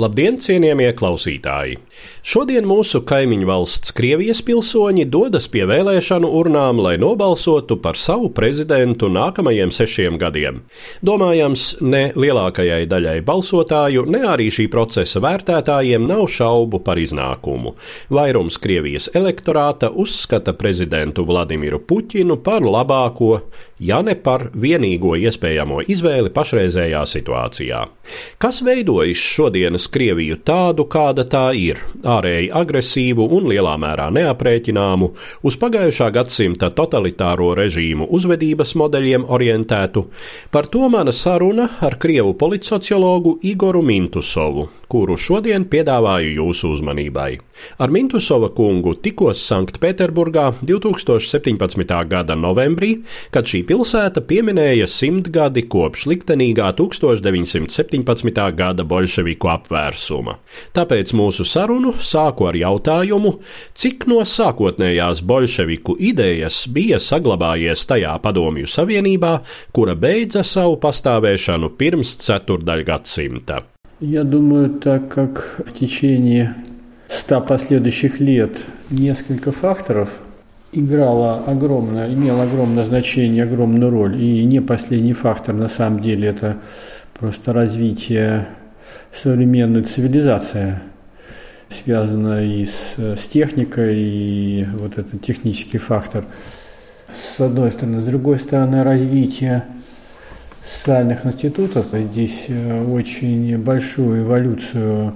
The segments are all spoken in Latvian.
Labdien, cienījamie klausītāji! Šodien mūsu kaimiņu valsts Krievijas pilsoņi dodas pie vēlēšanu urnām, lai nobalsotu par savu prezidentu nākamajiem sešiem gadiem. Domājams, ne lielākajai daļai balsotāju, ne arī šī procesa vērtētājiem nav šaubu par iznākumu. Vairums Krievijas elektorāta uzskata prezidentu Vladimiru Puķinu par labāko, ja ne par vienīgo iespējamo izvēli pašreizējā situācijā. Kas veidojas šodienas Krieviju tādu, kāda tā ir - ārēji agresīvu un lielā mērā neaprēķināmu, uz pagājušā gadsimta totalitāro režīmu uzvedības modeļiem orientētu, par to mana saruna ar Krievu politsociologu Igoru Mintusovu, kuru šodien piedāvāju jūsu uzmanībai. Ar Mintusova kungu tikos Sanktpēterburgā 2017. gada novembrī, kad šī pilsēta pieminēja simtgadi kopš liktenīgā 1917. gada bolševiku apvērsuma. Tāpēc mūsu sarunu sāku ar jautājumu, cik no sākotnējās bolševiku idejas bija saglabājies tajā padomju savienībā, kura beidza savu pastāvēšanu pirms ceturdaļgadsimta. Я думаю, так как в течение ста последующих лет несколько факторов играло огромное, имело огромное значение, огромную роль. И не последний фактор на самом деле это просто развитие современной цивилизации, связанная и с, с техникой, и вот этот технический фактор. С одной стороны. С другой стороны, развитие социальных институтов. Здесь очень большую эволюцию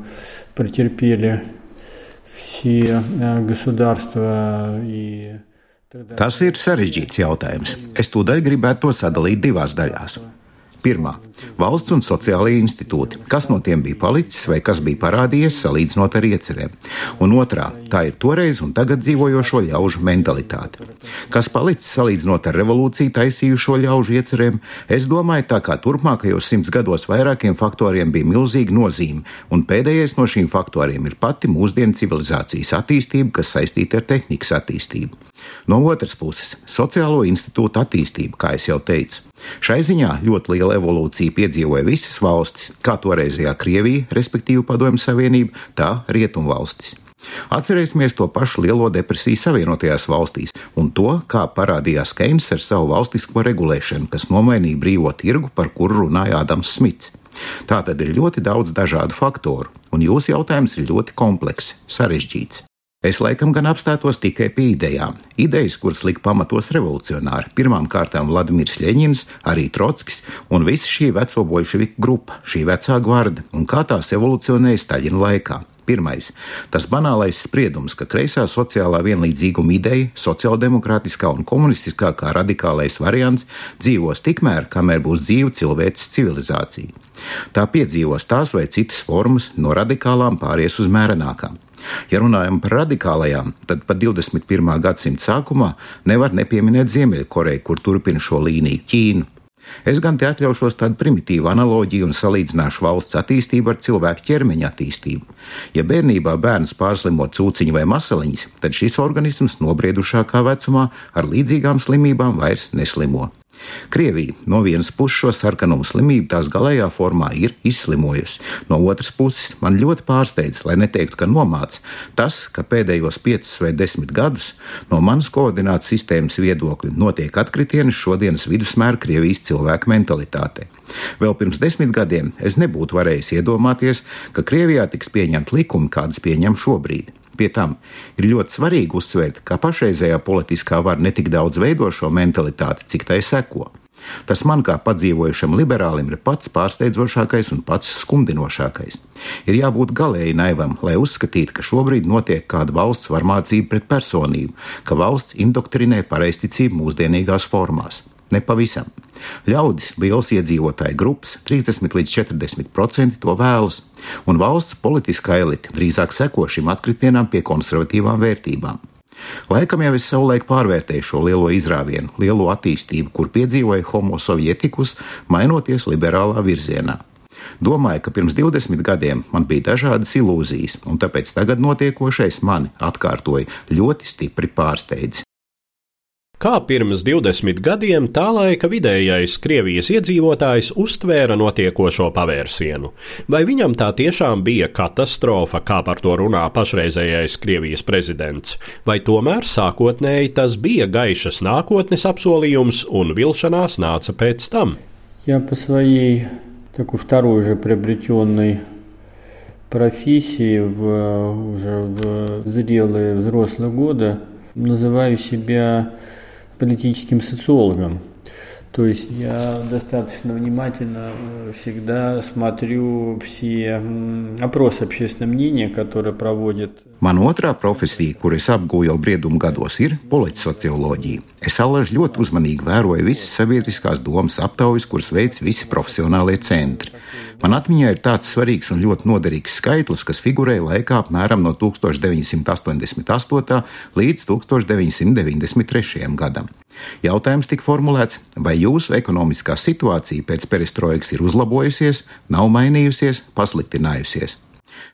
претерпели все государства и Tas ir sarežģīts jautājums. Es tūdaļ gribētu to sadalīt divās daļās. Pirmā - valsts un sociālajie institūti. Kas no tiem bija palicis vai kas bija parādījies salīdzinot ar iecerēm? Un otrā - tā ir toreiz un tagad dzīvojošo ļaužu mentalitāte. Kas palicis salīdzinot ar revolūciju taisījušo ļaužu iecerēm, es domāju, tā kā turpmākajos simts gados vairākiem faktoriem bija milzīga nozīme, un pēdējais no šīm faktoriem ir pati mūsdienu civilizācijas attīstība, kas saistīta ar tehnikas attīstību. No otras puses, sociālo institūtu attīstība, kā jau teicu. Šai ziņā ļoti liela evolūcija piedzīvoja visas valstis, kā toreizējā Krievija, respektīvi Padomju Savienība, tā Rietumvalstis. Atcerēsimies to pašu lielo depresiju Savienotajās valstīs un to, kā parādījās Keins ar savu valstisko regulēšanu, kas nomainīja brīvo tirgu, par kuru runāja Ādams Smits. Tā tad ir ļoti daudz dažādu faktoru, un jūsu jautājums ir ļoti komplekss, sarežģīts. Es laikam gan apstātos tikai pie idejām. Idejas, kuras lika pamatos revolucionāri. Pirmām kārtām Vladimirs Ļeņins, arī Trotskis un visa šī veco bolševiku grupa, šī vecā gvarda un kā tās evolucionēja Staļina laikā. Pirmais - tas banālais spriedums, ka kreisā sociālā vienlīdzīguma ideja, sociāldemokrātiskā un komunistiskā kā radikālais variants dzīvos tikmēr, kamēr būs dzīva cilvēces civilizācija. Tā piedzīvos tās vai citas formas, no radikālām pāries uz mērenākām. Ja runājam par radikālajām, tad pat 21. gadsimta sākumā nevar nepieminēt Ziemeļkoreju, kur turpina šo līniju Ķīnu. Es gan te atļaušos tādu primitīvu analoģiju un salīdzināšu valsts attīstību ar cilvēku ķermeņa attīstību. Ja bērnībā bērns pārslimo cūciņu vai masaliņas, tad šis organisms nobriedušākā vecumā ar līdzīgām slimībām vairs neslimo. Krievija no vienas puses šo sarkanumu slimību tās galējā formā ir izslimojusi, no otras puses man ļoti pārsteidz, lai neteiktu, ka nomāca tas, ka pēdējos piecus vai desmit gadus no manas koordinātas sistēmas viedokļa notiek atkritieni šodienas vidusmēra Krievijas cilvēku mentalitātei. Vēl pirms desmit gadiem es nebūtu varējis iedomāties, ka Krievijā tiks pieņemt likumi, kādas pieņem šobrīd. Pie tam ir ļoti svarīgi uzsvērt, ka pašreizējā politiskā vara ne tik daudz veido šo mentalitāti, cik tai seko. Tas man kā padzīvojušam liberālim ir pats pārsteidzošākais un pats skumdinošākais. Ir jābūt galēji naivam, lai uzskatītu, ka šobrīd notiek kāda valsts varmācība pret personību, ka valsts indoktrinē pareizticību mūsdienīgās formās. Nepavisam. Ļaudis, liels iedzīvotāju grupas, 30 līdz 40% to vēlas, un valsts politiskā elite drīzāk seko šim atkritienam pie konservatīvām vērtībām. Laikam jau es savulaik pārvērtēju šo lielo izrāvienu, lielo attīstību, kur piedzīvoja homo sovietikus, mainoties liberālā virzienā. Domāju, ka pirms 20 gadiem man bija dažādas ilūzijas, un tāpēc tagad notiekošais mani atkārtoja ļoti stipri pārsteidz. Kā pirms 20 gadiem tā laika vidējais Krievijas iedzīvotājs uztvēra notiekošo pavērsienu? Vai viņam tā tiešām bija katastrofa, kā par to runā pašreizējais Krievijas prezidents, vai tomēr sākotnēji tas bija gaišas nākotnes apsolījums un vilšanās nāca pēc tam? Я по своей такой второй же приобретенной профессии в, уже в зрелые взрослые годы называю себя политическим социологом. То есть я достаточно внимательно всегда смотрю все опросы общественного мнения, которые проводят. Man otrā profesija, kur es apgūju jau briedumu gados, ir politsocioloģija. Es allaž ļoti uzmanīgi vēroju visas sabiedriskās domas aptaujas, kuras veids visi profesionālie centri. Man atmiņā ir tāds svarīgs un ļoti noderīgs skaitlis, kas figurēja laikā apmēram no 1988. līdz 1993. gadam. Jautājums tika formulēts, vai jūsu ekonomiskā situācija pēc perestroikas ir uzlabojusies, nav mainījusies, pasliktinājusies?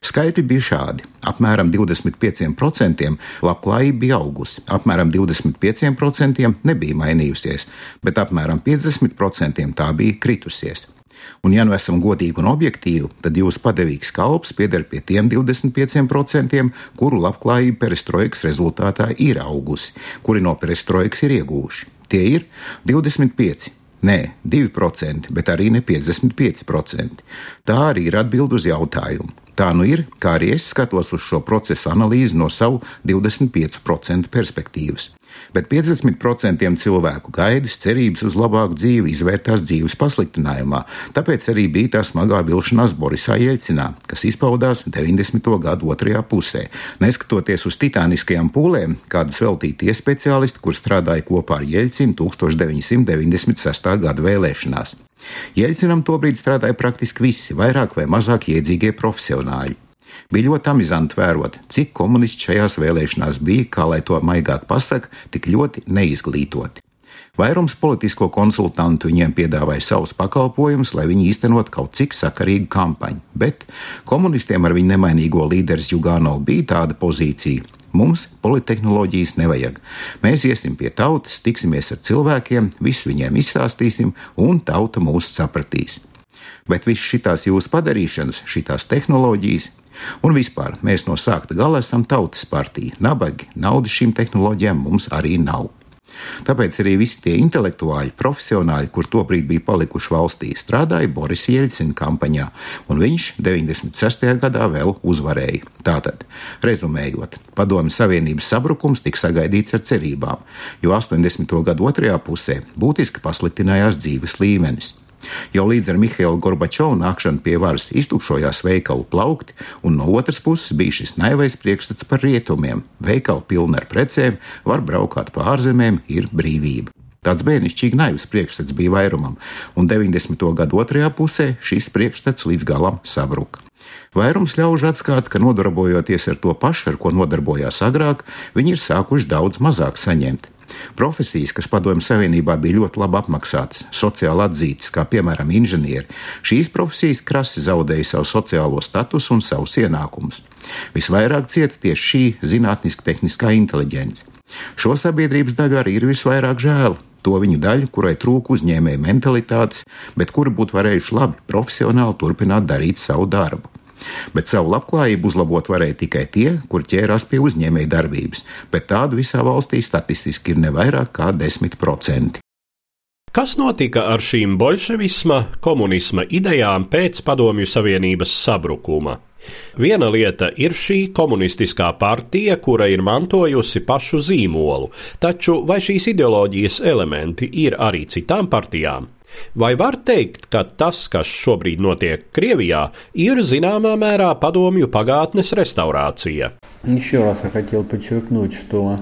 Skaitļi bija šādi. Apmēram 25% labklājība bija augusi, apmēram 25% nebija mainījusies, bet apmēram 50% tā bija kritusies. Un, ja nu esam godīgi un objektīvi, tad jūsu padevīgs kalps pieder pie tiem 25%, kuru labklājība perestroikas rezultātā ir augusi, kuri no perestroikas ir ieguvuši. Tie ir 25. Nē, 2%, bet arī ne 55%. Tā arī ir atbild uz jautājumu. Tā nu ir, kā arī es skatos uz šo procesu analīzi no savu 25% perspektīvas. Bet 50% cilvēku gaidas, cerības uz labāku dzīvi izvērtās dzīves pasliktinājumā, tāpēc arī bija tā smagā vilšanās Borisā Jeļcinā, kas izpaudās 90. gadu otrajā pusē. Neskatoties uz titāniskajām pūlēm, kādas veltīja tie speciālisti, kur strādāja kopā ar Jeļcinu 1996. gada vēlēšanās. Jeļcinam tobrīd strādāja praktiski visi, vairāk vai mazāk iedzīgie profesionāļi. Bija ļoti amizanti vērot, cik komunisti šajās vēlēšanās bija, kā lai to maigāk pasakā, tik ļoti neizglītoti. Vairums politisko konsultantu viņiem piedāvāja savus pakalpojumus, lai viņi īstenot kaut cik sakarīgu kampaņu, bet komunistiem ar viņu nemainīgo līderi Jugānovu bija tāda pozīcija. Mums politehnoloģijas nevajag. Mēs iesim pie tautas, tiksimies ar cilvēkiem, visu viņiem izstāstīsim, un tauta mūs sapratīs. Bet viss šīs jūsu padarīšanas, šīs tehnoloģijas, Un vispār mēs no sākta gala esam tautas partija. Nabagi, naudas šīm tehnoloģijām mums arī nav. Tāpēc arī visi tie intelektuāļi, profesionāļi, kur tobrīd bija palikuši valstī, strādāja Boris Jeļcina kampaņā, un viņš 96. gadā vēl uzvarēja. Tātad, rezumējot, Padomju Savienības sabrukums tika sagaidīts ar cerībām, jo 80. gadu otrajā pusē būtiski pasliktinājās dzīves līmenis. Jau līdz ar Mihailu Gorbačovu nākšanu pie varas iztukšojās veikalu plaukti, un no otras puses bija šis naivais priekšstats par rietumiem. Veikali pilni ar precēm, var braukāt pa ārzemēm, ir brīvība. Tāds bērnišķīgi naivs priekšstats bija vairumam, un 90. gadu otrajā pusē šis priekšstats līdz galam sabruka. Vairums ļaužu atskata, ka nodarbojoties ar to pašu, ar ko nodarbojās agrāk, viņi ir sākuši daudz mazāk saņemt. Profesijas, kas Padomju Savienībā bija ļoti labi apmaksātas, sociāli atzītas, kā piemēram inženieri, šīs profesijas krasi zaudēja savu sociālo statusu un savus ienākumus. Visvairāk cieta tieši šī zinātniski-tehniskā inteliģence. Šo sabiedrības daļu arī ir visvairāk žēl. To viņu daļu, kurai trūka uzņēmēja mentalitātes, bet kuri būtu varējuši labi, profesionāli turpināt darīt savu darbu. Bet savu labklājību uzlabot varēja tikai tie, kur ķērās pie uzņēmēja darbības, bet tādu visā valstī statistiski ir ne vairāk kā 10%. Kas notika ar šīm bolševisma, komunisma idejām pēc Padomju Savienības sabrukuma? Viena lieta ir šī komunistiskā partija, kura ir mantojusi pašu zīmolu, taču vai šīs ideoloģijas elementi ir arī citām partijām? Vai var teikt, ka tas, kas šobrīd notiek Krievijā, ir zināmā mērā padomju pagātnes restaurācija? Еще раз я хотел подчеркнуть, что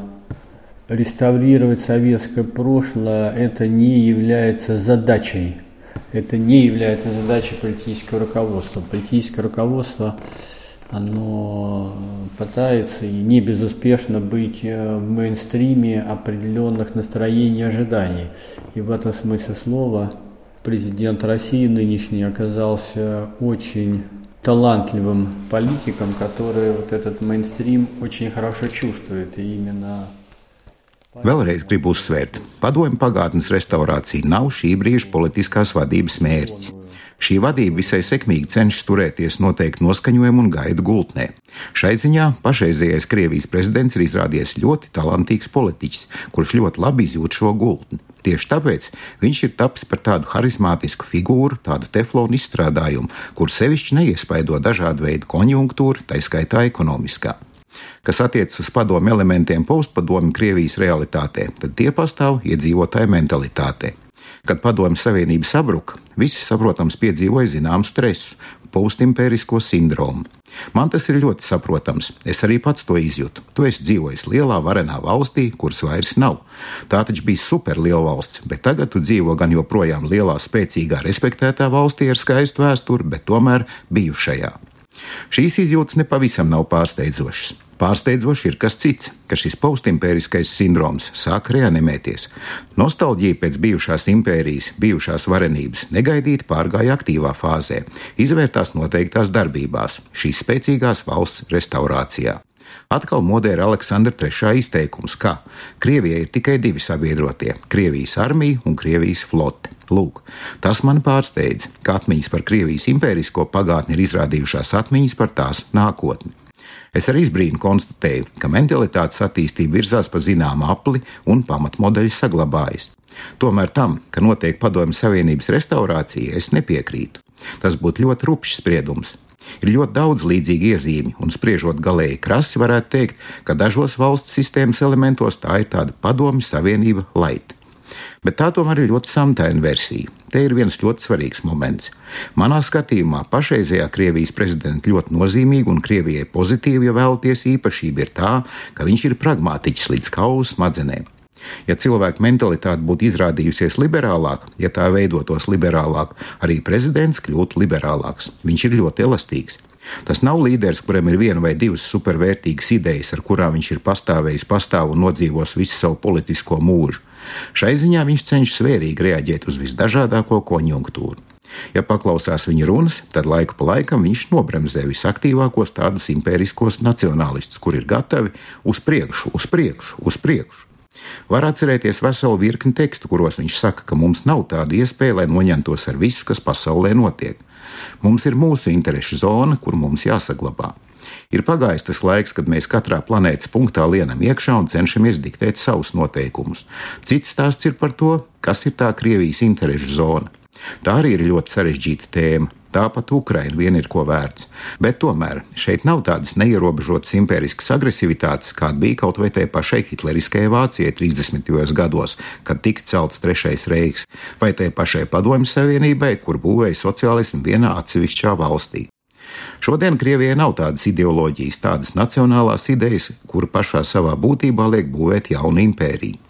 реставрировать советское прошлое это не является задачей. Это не является задачей политического руководства. Политическое руководство оно пытается и не безуспешно быть в мейнстриме определенных настроений и ожиданий. И в этом смысле слова президент России нынешний оказался очень талантливым политиком, который вот этот мейнстрим очень хорошо чувствует. И именно Vēlreiz gribu uzsvērt, padomju pagātnes restaurācija nav šī brīža politiskās vadības mērķis. Šī vadība visai sekmīgi cenšas turēties noteikti noskaņojumu un gaidu gultnē. Šai ziņā pašreizējais Krievijas prezidents ir izrādies ļoti talantīgs politiķis, kurš ļoti labi izjūt šo gultni. Tieši tāpēc viņš ir tapis par tādu harizmātisku figūru, tādu teflonu izstrādājumu, kur sevišķi neiespaido dažādu veidu konjunktūru, tā skaitā ekonomiskā. Kas attiecas uz padomu elementiem postpadomu Krievijas realitātē, tad tie pastāv iedzīvotāju mentalitātē. Kad padomju savienība sabruka, visi, saprotams, piedzīvoja zināmu stresu, postimpērisko sindromu. Man tas ir ļoti saprotams. Es arī pats to izjūtu. Tu esi dzīvojis lielā, varenā valstī, kuras vairs nav. Tā taču bija superliela valsts, bet tagad tu dzīvo gan joprojām lielā, spēcīgā, respektētā valstī ar skaistu vēsturi, bet tomēr bijušajā. Šīs izjūtas nepavisam nav pārsteidzošas. Pārsteidzoši ir kas cits, ka šis postimpēriskais sindroms sāk reanimēties. Nostalģija pēc bijušās impērijas, bijušās varenības negaidīti pārgāja aktīvā fāzē, izvērtās noteiktās darbībās, šīs spēcīgās valsts restaurācijā. Atkal modē ir Aleksandra III izteikums, ka Krievijai ir tikai divi sabiedrotie - Krievijas armija un Krievijas flote. Lūk, tas man pārsteidz, ka atmiņas par Krievijas impērisko pagātni ir izrādījušās atmiņas par tās nākotni. Es ar izbrīnu konstatēju, ka mentalitātes attīstība virzās pa zināmu apli un pamatmodeļi saglabājas. Tomēr tam, ka notiek padomju Savienības restaurācija, es nepiekrītu. Tas būtu ļoti rupšs spriedums. Ir ļoti daudz līdzīgu iezīmju, un spriežot galēji krasi, varētu teikt, ka dažos valsts sistēmas elementos tā ir tāda padomju savienība laita. Bet tā tomēr ir ļoti samtaina versija. Te ir viens ļoti svarīgs moments. Manā skatījumā pašreizējā Krievijas prezidenta ļoti nozīmīga un Krievijai pozitīva, ja vēlaties, īpašība ir tā, ka viņš ir pragmātiķis līdz kaulu smadzenēm. Ja cilvēka mentalitāte būtu izrādījusies liberālāka, ja tā veidotos liberālāk, arī prezidents kļūtu liberālāks. Viņš ir ļoti elastīgs. Tas nav līderis, kuram ir viena vai divas supervērtīgas idejas, ar kurām viņš ir pastāvējis, pastāv un nodzīvos visu savu politisko mūžu. Šai ziņā viņš cenšas vērīgi reaģēt uz visdažādāko konjunktūru. Ja paklausās viņa runas, tad laiku pa laikam viņš nobremzē visaktīvākos tādus impēriskos nacionālistus, kur ir gatavi uz priekšu, uz priekšu, uz priekšu. Var atcerēties veselu virkni tekstu, kuros viņš saka, ka mums nav tāda iespēja, lai noņemtos ar visu, kas pasaulē notiek. Mums ir mūsu interešu zona, kur mums jāsaglabā. Ir pagājis tas laiks, kad mēs katrā planētas punktā lienam iekšā un cenšamies diktēt savus noteikumus. Cits stāsts ir par to, kas ir tā Krievijas interešu zona. Tā arī ir ļoti sarežģīta tēma. Tāpat Ukraina vien ir ko vērts. Bet tomēr šeit nav tādas neierobežotas impēriskas agresivitātes, kāda bija kaut vai tai pašai hitleriskajai Vācijai 30. gados, kad tika celts trešais reiks, vai tai pašai Padomju Savienībai, kur būvēja sociālismu vienā atsevišķā valstī. Šodien Krievijai nav tādas ideoloģijas, tādas nacionālās idejas, kur pašā savā būtībā liek būvēt jaunu impēriju.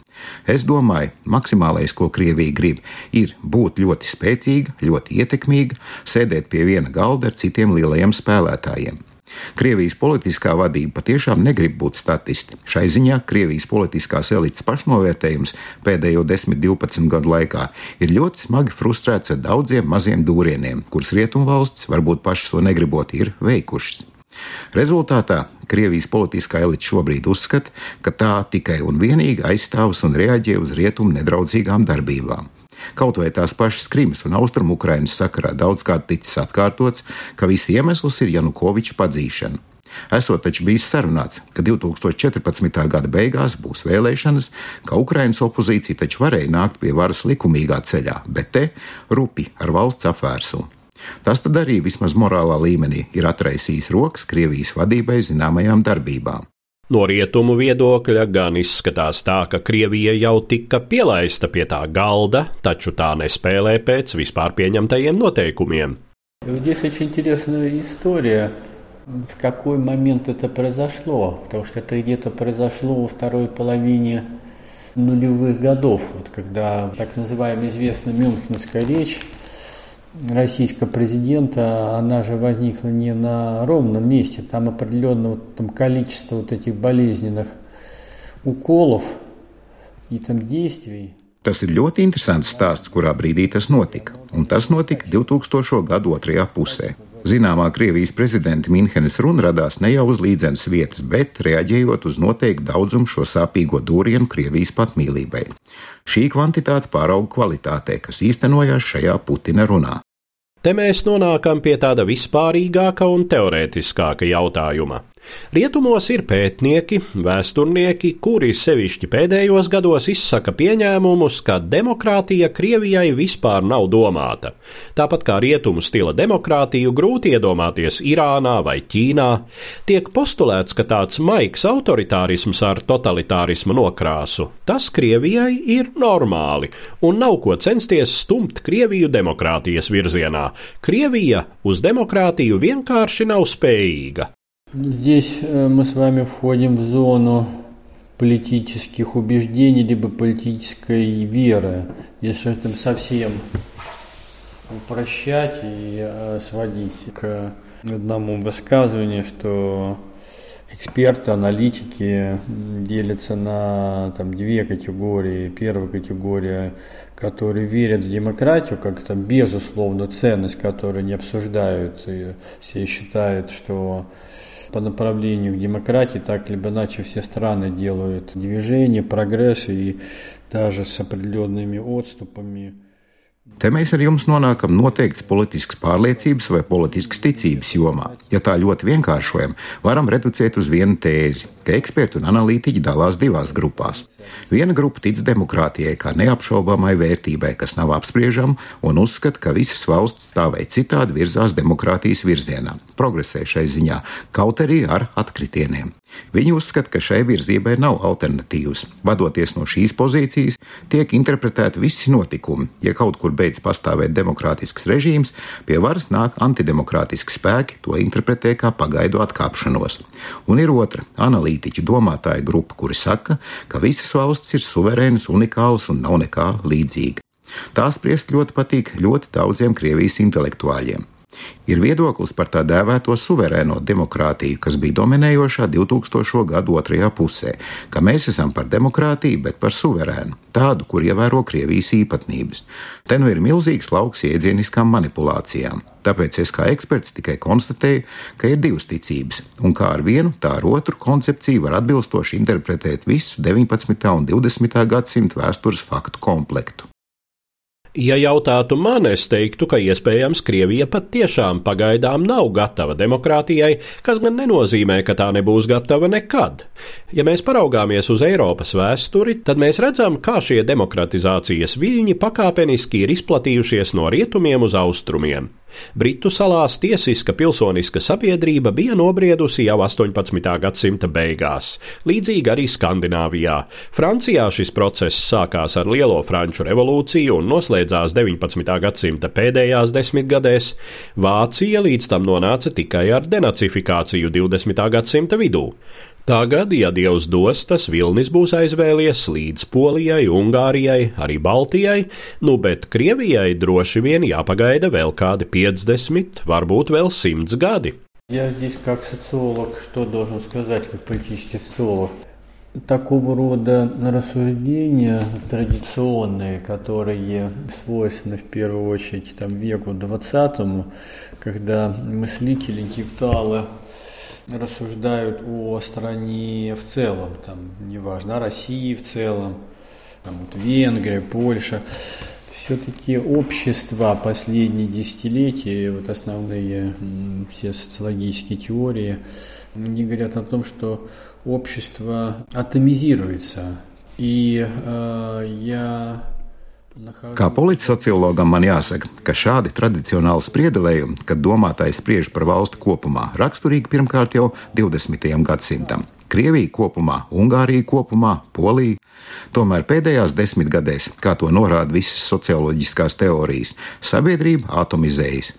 Es domāju, maksimālais, ko Krievija grib, ir būt ļoti spēcīga, ļoti ietekmīga, sēdēt pie viena galda ar citiem lielajiem spēlētājiem. Krievijas politiskā vadība patiešām negrib būt statisti. Šai ziņā Krievijas politiskās elites pašnovērtējums pēdējo 10-12 gadu laikā ir ļoti smagi frustrēts ar daudziem maziem dūrieniem, kurus rietumvalsts, varbūt pašas to negribot, ir veikušas. Rezultātā Krievijas politiskā elite šobrīd uzskata, ka tā tikai un vienīgi aizstāvas un reaģē uz rietumu nedraudzīgām darbībām. Kaut vai tās pašas Krimas un Austrumukrainas sakarā daudzkārt ticis atkārtots, ka visi iemesls ir Janukoviča padzīšana. Esot taču bijis sarunāts, ka 2014. gada beigās būs vēlēšanas, ka Ukrainas opozīcija taču varēja nākt pie varas likumīgā ceļā, bet te rupi ar valsts apvērsumu. Tas tad arī vismaz morālā līmenī ir atraisījis rokas Krievijas vadībai zināmajām darbībām. No rietumu viedokļa gan izskatās tā, ka Krievija jau tika pielaista pie tā galda, taču tā nespēlē pēc vispār pieņemtajiem noteikumiem. Здесь очень интересная история, в какой момент это произошло, потому что это где-то произошло во второй половине нулевых годов, вот когда так называемая известная Мюнхенская речь российского президента, она же возникла не на ровном месте, там определенного там, количества вот этих болезненных уколов и там действий. Tas ir ļoti interesants stāsts, kurā brīdī tas notika, un tas notika 2000. gadu otrajā pusē. Zināmā Krievijas prezidenta Minhenes runa radās ne jau uz līdzenas vietas, bet reaģējot uz noteiktu daudzumu šo sāpīgo dūrienu Krievijas patmīlībai. Šī kvantitāte pārauga kvalitātē, kas īstenojās šajā Putina runā. Te mēs nonākam pie tāda vispārīgāka un teorētiskāka jautājuma. Rietumos ir pētnieki, vēsturnieki, kuri sevišķi pēdējos gados izsaka pieņēmumus, ka demokrātija Krievijai vispār nav domāta. Tāpat kā rietumu stila demokrātiju grūti iedomāties Irānā vai Ķīnā, tiek postulēts, ka tāds maigs autoritārisms ar totalitārismu nokrāsu, tas Krievijai ir normāli un nav ko censties stumt Krieviju demokrātijas virzienā. Krievija uz demokrātiju vienkārši nav spējīga. Здесь мы с вами входим в зону политических убеждений либо политической веры. Если это совсем упрощать и сводить к одному высказыванию, что эксперты, аналитики делятся на там, две категории. Первая категория, которые верят в демократию, как там безусловно ценность, которую не обсуждают, и все считают, что по направлению к демократии, так либо иначе все страны делают движение, прогресс и даже с определенными отступами. Te mēs ar jums nonākam noteikts politisks pārliecības vai politisks ticības jomā. Ja tā ļoti vienkāršojam, varam reducēt uz vienu tēzi, ka eksperti un analītiķi dalās divās grupās. Viena grupa tic demokrātijai kā neapšaubāmai vērtībai, kas nav apspriežama, un uzskata, ka visas valsts tā vai citādi virzās demokrātijas virzienā, progresē šai ziņā, kaut arī ar atkritieniem. Viņi uzskata, ka šai virzībai nav alternatīvas. Vadoties no šīs pozīcijas, tiek interpretēti visi notikumi. Ja kaut kur beidz pastāvēt demokrātisks režīms, pie varas nāk antidemokrātiski spēki, to interpretē kā pagaidu atkāpšanos. Un ir otra analītiķu domātāja grupa, kuri saka, ka visas valsts ir suverēnas, unikālas un nav nekā līdzīga. Tās spriest ļoti patīk ļoti daudziem Krievijas intelektuāļiem. Ir viedoklis par tā dēvēto suverēno demokrātiju, kas bija dominējošā 2000. gadu otrajā pusē, ka mēs esam par demokrātiju, bet par suverēnu, tādu, kur ievēro Krievijas īpatnības. Te nu ir milzīgs lauks iedzieniskām manipulācijām. Tāpēc es kā eksperts tikai konstatēju, ka ir divas ticības, un kā ar vienu, tā ar otru koncepciju var atbilstoši interpretēt visu 19. un 20. gadsimta vēstures faktu komplektu. Ja jautātu man, es teiktu, ka iespējams Krievija pat tiešām pagaidām nav gatava demokrātijai, kas gan nenozīmē, ka tā nebūs gatava nekad. Ja mēs paraugāmies uz Eiropas vēsturi, tad mēs redzam, kā šie demokratizācijas viļņi pakāpeniski ir izplatījušies no rietumiem uz austrumiem. Britu salās tiesiska pilsoniska sabiedrība bija nobriedusi jau 18. gadsimta beigās, līdzīgi arī Skandināvijā. Francijā šis process sākās ar Lielo Franču revolūciju un noslēdzās 19. gadsimta pēdējās desmitgadēs. Vācija līdz tam nonāca tikai ar denacifikāciju 20. gadsimta vidū. Tagad, ja Dievs dos, tas vilnis būs aizvēlies līdz Polijai, Ungārijai, arī Baltijai, nu bet Krievijai droši vien jāpagaida vēl kādi 50, varbūt vēl 100 gadi. Я здесь как социолог, что должен сказать, как политический социолог? Такого рода рассуждения традиционные, которые свойственны в первую очередь там, веку XX, когда мыслители, интеллектуалы рассуждают о стране в целом, там, неважно, о России в целом, там, вот Венгрия, Польша, все-таки общества последние десятилетия, вот основные все социологические теории, они говорят о том, что общество атомизируется. И э, я Kā politsociologam man jāsaka, ka šādi tradicionāli spriedelējumi, kad domātājs spriež par valstu kopumā, raksturīgi pirmkārt jau 20. gadsimtam. Krievija kopumā, Ungārija kopumā, Polija. Tomēr pēdējās desmitgadēs, kā to norāda visas socioloģiskās teorijas, sabiedrība atomizējas.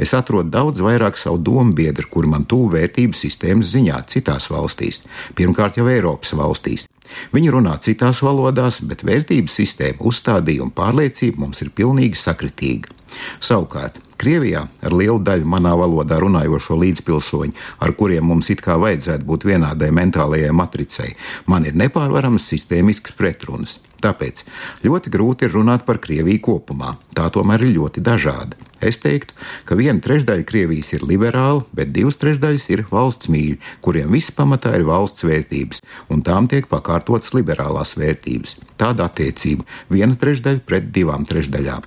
Es atrodu daudz vairāk savu domu biedru, kuri man tuvu vērtību sistēmas ziņā citās valstīs, pirmkārt jau Eiropas valstīs. Viņi runā citās valodās, bet vērtību sistēma, uzstādījuma pārliecība mums ir pilnīgi sakritīga. Savukārt, Krievijā ar lielu daļu manā valodā runājošo līdzpilsoņu, ar kuriem mums it kā vajadzētu būt vienādai mentālajai matricei, man ir nepārvaramas sistēmiskas pretrunas. Tāpēc ļoti grūti ir runāt par Krieviju kopumā. Tā tomēr ir ļoti dažāda. Es teiktu, ka viena trešdaļa Krievijas ir liberāla, bet divas trešdaļas ir valsts mīļi, kuriem viss pamatā ir valsts vērtības, un tām tiek pakārtotas liberālās vērtības. Tāda attiecība - viena trešdaļa pret divām trešdaļām.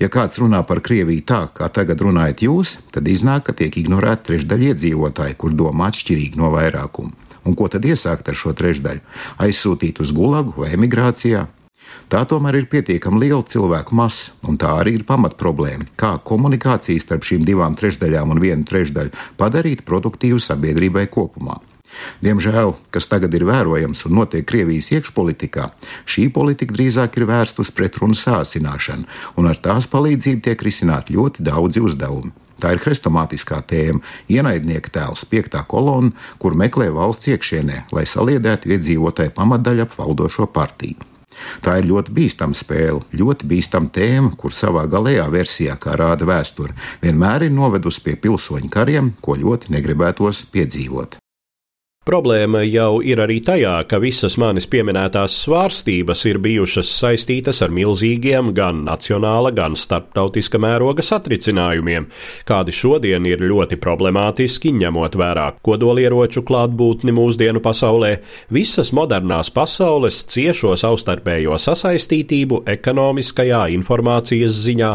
Ja kāds runā par Krieviju tā, kā tagad runājat jūs, tad iznāk, ka tiek ignorēta trešdaļa iedzīvotāji, kur domā atšķirīgi no vairākuma. Un ko tad iesākt ar šo trešdaļu? Aizsūtīt uz gulagu vai emigrācijā? Tā tomēr ir pietiekami liela cilvēku masa, un tā arī ir pamatproblēma. Kā komunikācijas starp šīm divām trešdaļām un vienu trešdaļu padarīt produktīvu sabiedrībai kopumā? Diemžēl, kas tagad ir vērojams un notiek Krievijas iekšpolitikā, šī politika drīzāk ir vērsta uz pretrunu sāsināšanu, un ar tās palīdzību tiek risināti ļoti daudzi uzdevumi. Tā ir hrestomātiskā tēma, ienaidnieka tēls, piektā kolonna, kur meklē valsts iekšienē, lai saliedētu iedzīvotāju pamatdaļu ap valdošo partiju. Tā ir ļoti bīstama spēle, ļoti bīstama tēma, kur savā galējā versijā, kā rāda vēsture, vienmēr ir novedusi pie pilsoņu kariem, ko ļoti negribētos piedzīvot. Problēma jau ir arī tajā, ka visas manis pieminētās svārstības ir bijušas saistītas ar milzīgiem gan nacionāla, gan starptautiska mēroga satricinājumiem, kādi šodien ir ļoti problemātiski, ņemot vērā kodolieroču klātbūtni mūsdienu pasaulē, visas modernās pasaules ciešo savstarpējo sasaistītību ekonomiskajā informācijas ziņā.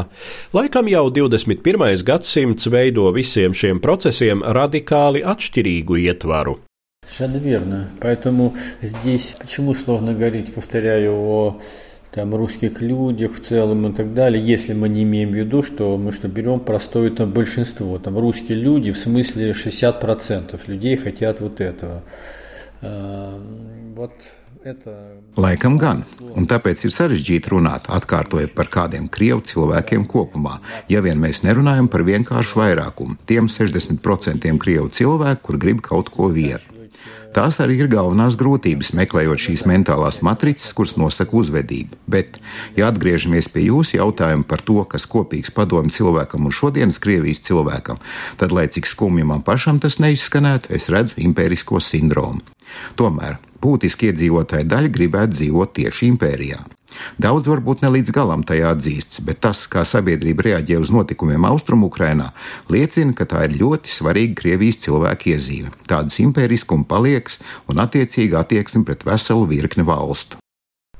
Laikam jau 21. gadsimts veido visiem šiem procesiem radikāli atšķirīgu ietvaru. Совершенно верно. Поэтому здесь почему сложно говорить, повторяю, о там, русских людях в целом и так далее, если мы не имеем в виду, что мы что берем простое там, большинство. Там, русские люди, в смысле 60% людей хотят вот этого. Вот Laikam gan, un tāpēc ir sarežģīti runāt, atkārtojot par kādiem krievu cilvēkiem kopumā, ja vien mēs nerunājam par vienkāršu vairākumu, tiem 60% krievu cilvēku, kur grib kaut ko vieru. Tās arī ir galvenās grūtības, meklējot šīs mentālās matricas, kuras nosaka uzvedību. Bet, ja atgriežamies pie jūsu jautājuma par to, kas kopīgs padomju cilvēkam un šodienas Krievijas cilvēkam, tad, lai cik skumji man pašam tas neizskanētu, es redzu impērisko sindromu. Tomēr būtiski iedzīvotāja daļa gribētu dzīvot tieši impērijā. Daudz varbūt ne līdz galam tajā atzīsts, bet tas, kā sabiedrība reaģē uz notikumiem Austrumukrainā, liecina, ka tā ir ļoti svarīga Krievijas cilvēku iezīme. Tādas impēriskuma paliekas un attiecīga attieksme pret veselu virkni valstu.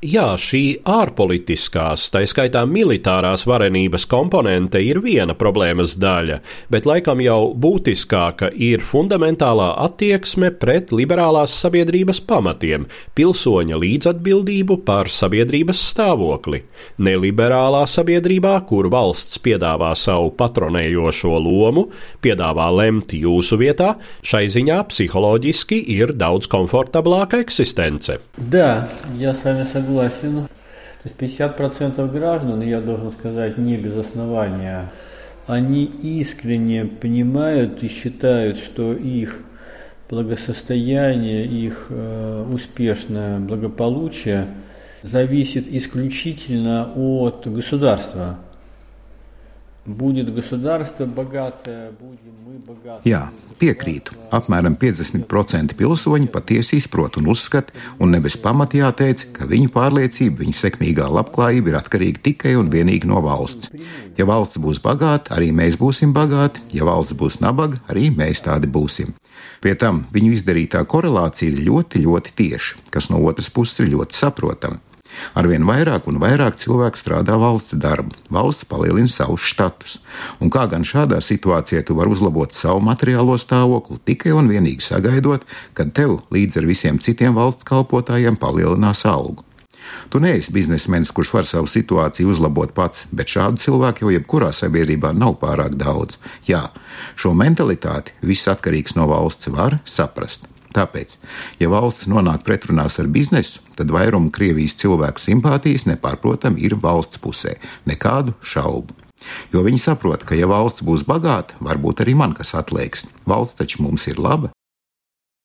Jā, šī ārpolitiskās, tā skaitā militārās varenības komponente ir viena problēmas daļa, bet laikam jau būtiskāka ir fundamentālā attieksme pret liberālās sabiedrības pamatiem, pilsoņa līdzatbildību par sabiedrības stāvokli. Neliberālā sabiedrībā, kur valsts piedāvā savu patronējošo lomu, piedāvā lemt jūsu vietā, šai ziņā psiholoģiski ir daudz komfortablāka eksistence. Да, я с вами согласен Согласен. То есть 50% граждан, я должен сказать, не без основания, они искренне понимают и считают, что их благосостояние, их э, успешное благополучие зависит исключительно от государства. Jā, piekrītu. Apmēram 50% pilsoņi patiesi izprot un uzskata, un nevis pamatā jāteic, ka viņu pārliecība, viņu sekmīgā labklājība ir atkarīga tikai un vienīgi no valsts. Ja valsts būs bagāta, arī mēs būsim bagāti, ja valsts būs nabaga, arī mēs tādi būsim. Pie tam viņu izdarītā korelācija ir ļoti, ļoti tieša, kas no otras puses ir ļoti saprotama. Arvien vairāk un vairāk cilvēku strādā valsts darbu, valsts palielina savus štatus. Un kā gan šādā situācijā tu vari uzlabot savu materiālo stāvokli tikai un vienīgi sagaidot, kad tev līdz ar visiem citiem valsts kalpotājiem palielinās algu? Tu neesi biznesmenis, kurš var savu situāciju uzlabot pats, bet šādu cilvēku jau jebkurā sabiedrībā nav pārāk daudz. Jā, šo mentalitāti viss atkarīgs no valsts var saprast. Tāpēc, ja valsts nonāk pretrunās ar biznesu, tad vairumu Krievijas cilvēku simpātijas nepārprotami ir valsts pusē. Nekādu šaubu. Jo viņi saprot, ka ja valsts būs bagāta, varbūt arī man kas atliekas. Valsts taču mums ir laba.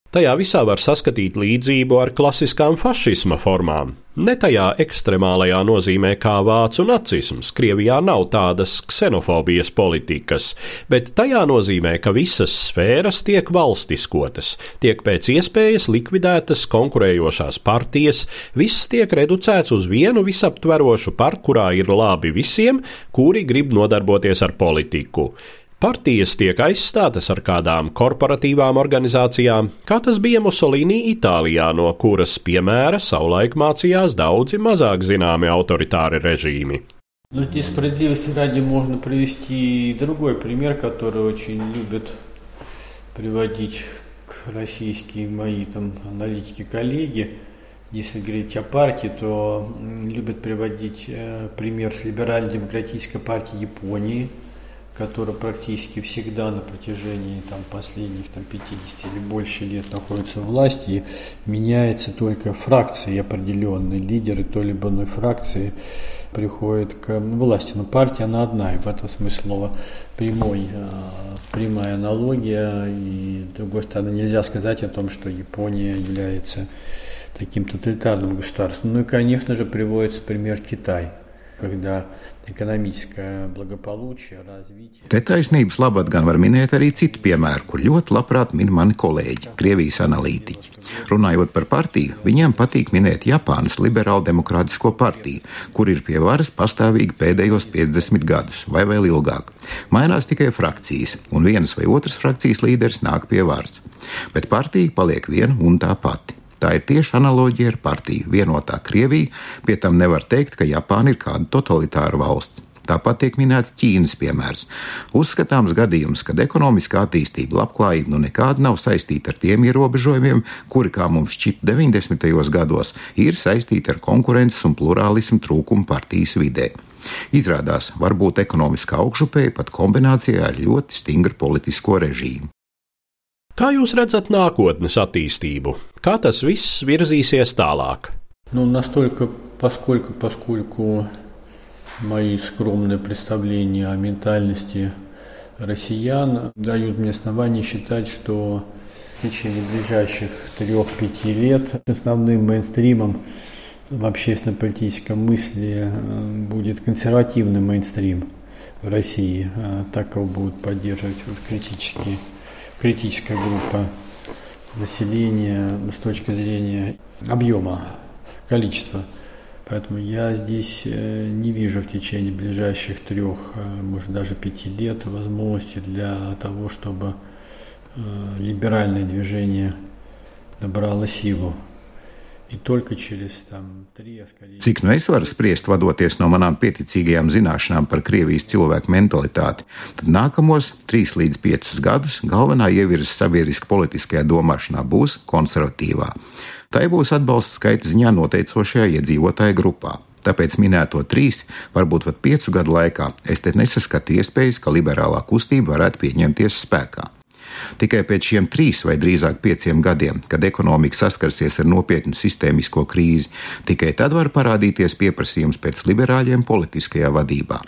Tajā visā var saskatīt līdzību ar klasiskām fašisma formām. Ne tajā ekstremālajā nozīmē kā vācu nacisms, Krievijā nav tādas ksenofobijas politikas, bet tajā nozīmē, ka visas sfēras tiek valstiskotas, tiek pēc iespējas likvidētas konkurējošās partijas, viss tiek reducēts uz vienu visaptverošu par, kurā ir labi visiem, kuri grib nodarboties ar politiku. Partijas tiek aizstātas ar kādām korporatīvām organizācijām, kā tas bija Musolīnī Itālijā, no kuras piemēra savulaik mācījās daudzi mazāk zināmi autoritāri režīmi. Но здесь справедливости ради можно привести другой пример, который очень любят приводить к российские мои там аналитики-коллеги. Если говорить о партии, то любят приводить э, пример с либерально-демократической партией Японии – которая практически всегда на протяжении там, последних там, 50 или больше лет находится в власти, меняется только фракции определенные, лидеры той или иной фракции приходят к власти. Но партия она одна, и в этом смысле слова прямой, а, прямая аналогия, и с другой стороны нельзя сказать о том, что Япония является таким тоталитарным государством. Ну и, конечно же, приводится пример Китая, когда ekonomiskā благополучия, развития. Te taisnības labad gan var minēt arī citu piemēru, kur ļoti labprāt min mani kolēģi, Krievijas analītiķi. Runājot par partiju, viņiem patīk minēt Japānas Liberālo demokrātisko partiju, kur ir pie varas pastāvīgi pēdējos 50 gadus vai vēl ilgāk. Mainās tikai frakcijas, un vienas vai otras frakcijas līderis nāk pie varas. Bet partija paliek viena un tā pati. Tā ir tieši analoģija ar partiju vienotā Krievija, pie tam nevar teikt, ka Japāna ir kāda totalitāra valsts. Tāpat tiek minēts Ķīnas piemērs. Uzskatāms gadījums, kad ekonomiskā attīstība, labklājība nu nekāda nav saistīta ar tiem ierobežojumiem, kuri, kā mums šķita 90. gados, ir saistīti ar konkurences un plurālismu trūkumu partijas vidē. Izrādās, varbūt ekonomiskā augšupēja pat kombinācijā ar ļoti stingru politisko režīmu. Kā jūs redzat nākotnes attīstību? Kā tas viss virzīsies tālāk? Nu, настолько, поскольку, поскольку мои скромные представления о ментальности россиян дают мне основание считать, что в течение ближайших трех-пяти лет основным мейнстримом в общественно-политическом мысли э, будет консервативный мейнстрим в России. Э, так его будут поддерживать критическая группа населения с точки зрения объема, количества. Поэтому я здесь э, не вижу в течение ближайших трех, э, может даже пяти лет возможности для того, чтобы э, либеральное движение набрало силу. Cik nu es varu spriest, vadoties no manām pieticīgajām zināšanām par Krievijas cilvēku mentalitāti, tad nākamos 3 līdz 5 gadus galvenā ievirza sabiedriski politiskajā domāšanā būs konservatīvā. Tai būs atbalsts skaita ziņā noteicošajā iedzīvotāju grupā. Tāpēc minēto trīs, varbūt pat piecu gadu laikā, es te nesaskatu iespējas, ka liberālā kustība varētu pieņemties spēkā. Tikai pēc šiem trīs vai drīzāk pieciem gadiem, kad ekonomika saskarsies ar nopietnu sistēmisko krīzi, tikai tad var parādīties pieprasījums pēc liberāļiem politiskajā vadībā.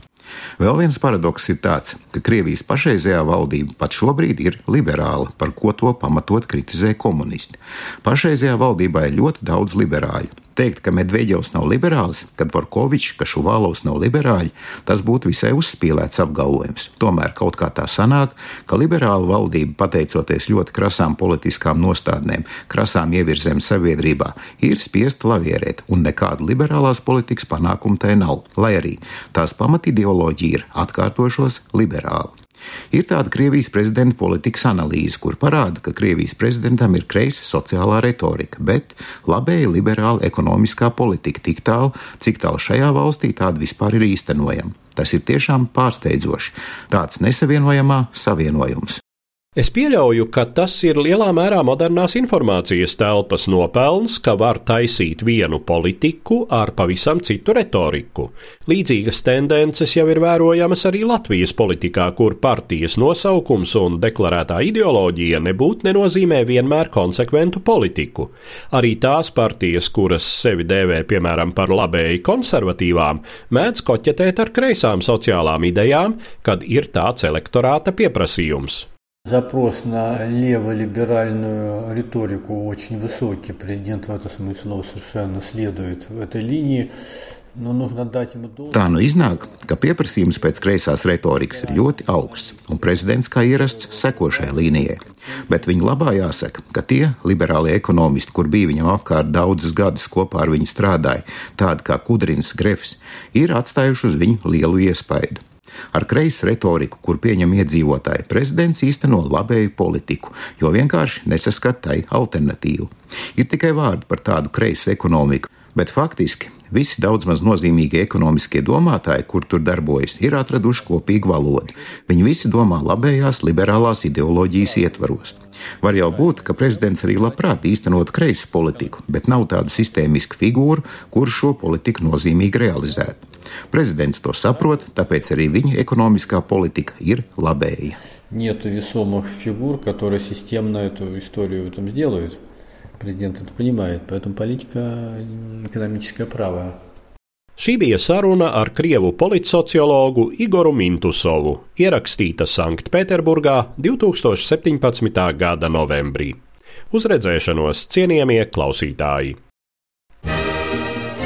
Vēl viens paradoks ir tāds, ka Krievijas pašreizējā valdība pat šobrīd ir liberāla, par ko to pamatot kritizē komunisti. Pašreizējā valdībā ir ļoti daudz liberāļu. Teikt, ka Medvedevs nav liberāls, kad Vorkovičs, ka Šuvālovs nav liberāļi, tas būtu visai uzspīlēts apgalvojums. Tomēr kaut kā tā sanāk, ka liberāla valdība, pateicoties ļoti krasām politiskām nostādnēm, krasām ievirzēm sabiedrībā, ir spiesta lavierēt, un nekāda liberālās politikas panākuma tai nav, lai arī tās pamatideoloģija ir atkārtošos liberāla. Ir tāda Krievijas prezidenta politikas analīze, kur parāda, ka Krievijas prezidentam ir kreisa sociālā retorika, bet labēja liberāla ekonomiskā politika tik tālu, cik tālu šajā valstī tāda vispār ir īstenojama. Tas ir tiešām pārsteidzoši. Tāds nesavienojamā savienojums. Es pieļauju, ka tas ir lielā mērā modernās informācijas telpas nopelns, ka var taisīt vienu politiku ar pavisam citu retoriku. Līdzīgas tendences jau ir vērojamas arī Latvijas politikā, kur partijas nosaukums un deklarētā ideoloģija nebūtu nenozīmē vienmēr konsekventu politiku. Arī tās partijas, kuras sevi dēvē piemēram par labēji konservatīvām, mēdz koķetēt ar kreisām sociālām idejām, kad ir tāds elektorāta pieprasījums. Запрос на леволиберальную риторику очень высокий. Президент в этом смысле совершенно следует в этой линии. Tā nu iznāk, ka pieprasījums pēc kreisās retorikas ir ļoti augsts, un prezidents, kā ierasts, seko šai līnijai. Bet viņa labā jāsaka, ka tie liberālie ekonomisti, kur bija viņam apkārt daudzus gadus kopā ar viņu strādāja, tādi kā Kudrins Grefs, ir atstājuši uz viņu lielu iespaidu. Ar kreisu retoriku, kur pieņem iedzīvotāji, prezidents īsteno labēju politiku, jo vienkārši nesaskat tai alternatīvu. Ir tikai vārdi par tādu kreisu ekonomiku, bet faktiski visi daudz maz nozīmīgie ekonomiskie domātāji, kur tur darbojas, ir atraduši kopīgu valodu. Viņi visi domā labējās liberālās ideoloģijas ietvaros. Var jau būt, ka prezidents arī labprāt īstenot kreisu politiku, bet nav tādu sistēmisku figūru, kur šo politiku nozīmīgi realizētu. Prezidents to saprot, tāpēc arī viņa ekonomiskā politika ir labēja. Нет весомых фигур, которые системно эту историю в этом сделают. Президент это понимает, поэтому политика экономическая правая. Šī bija saruna ar krievu politsociologu Igoru Mintusovu, ierakstīta Sanktpēterburgā 2017. gada novembrī. Uz redzēšanos, cienījamie klausītāji!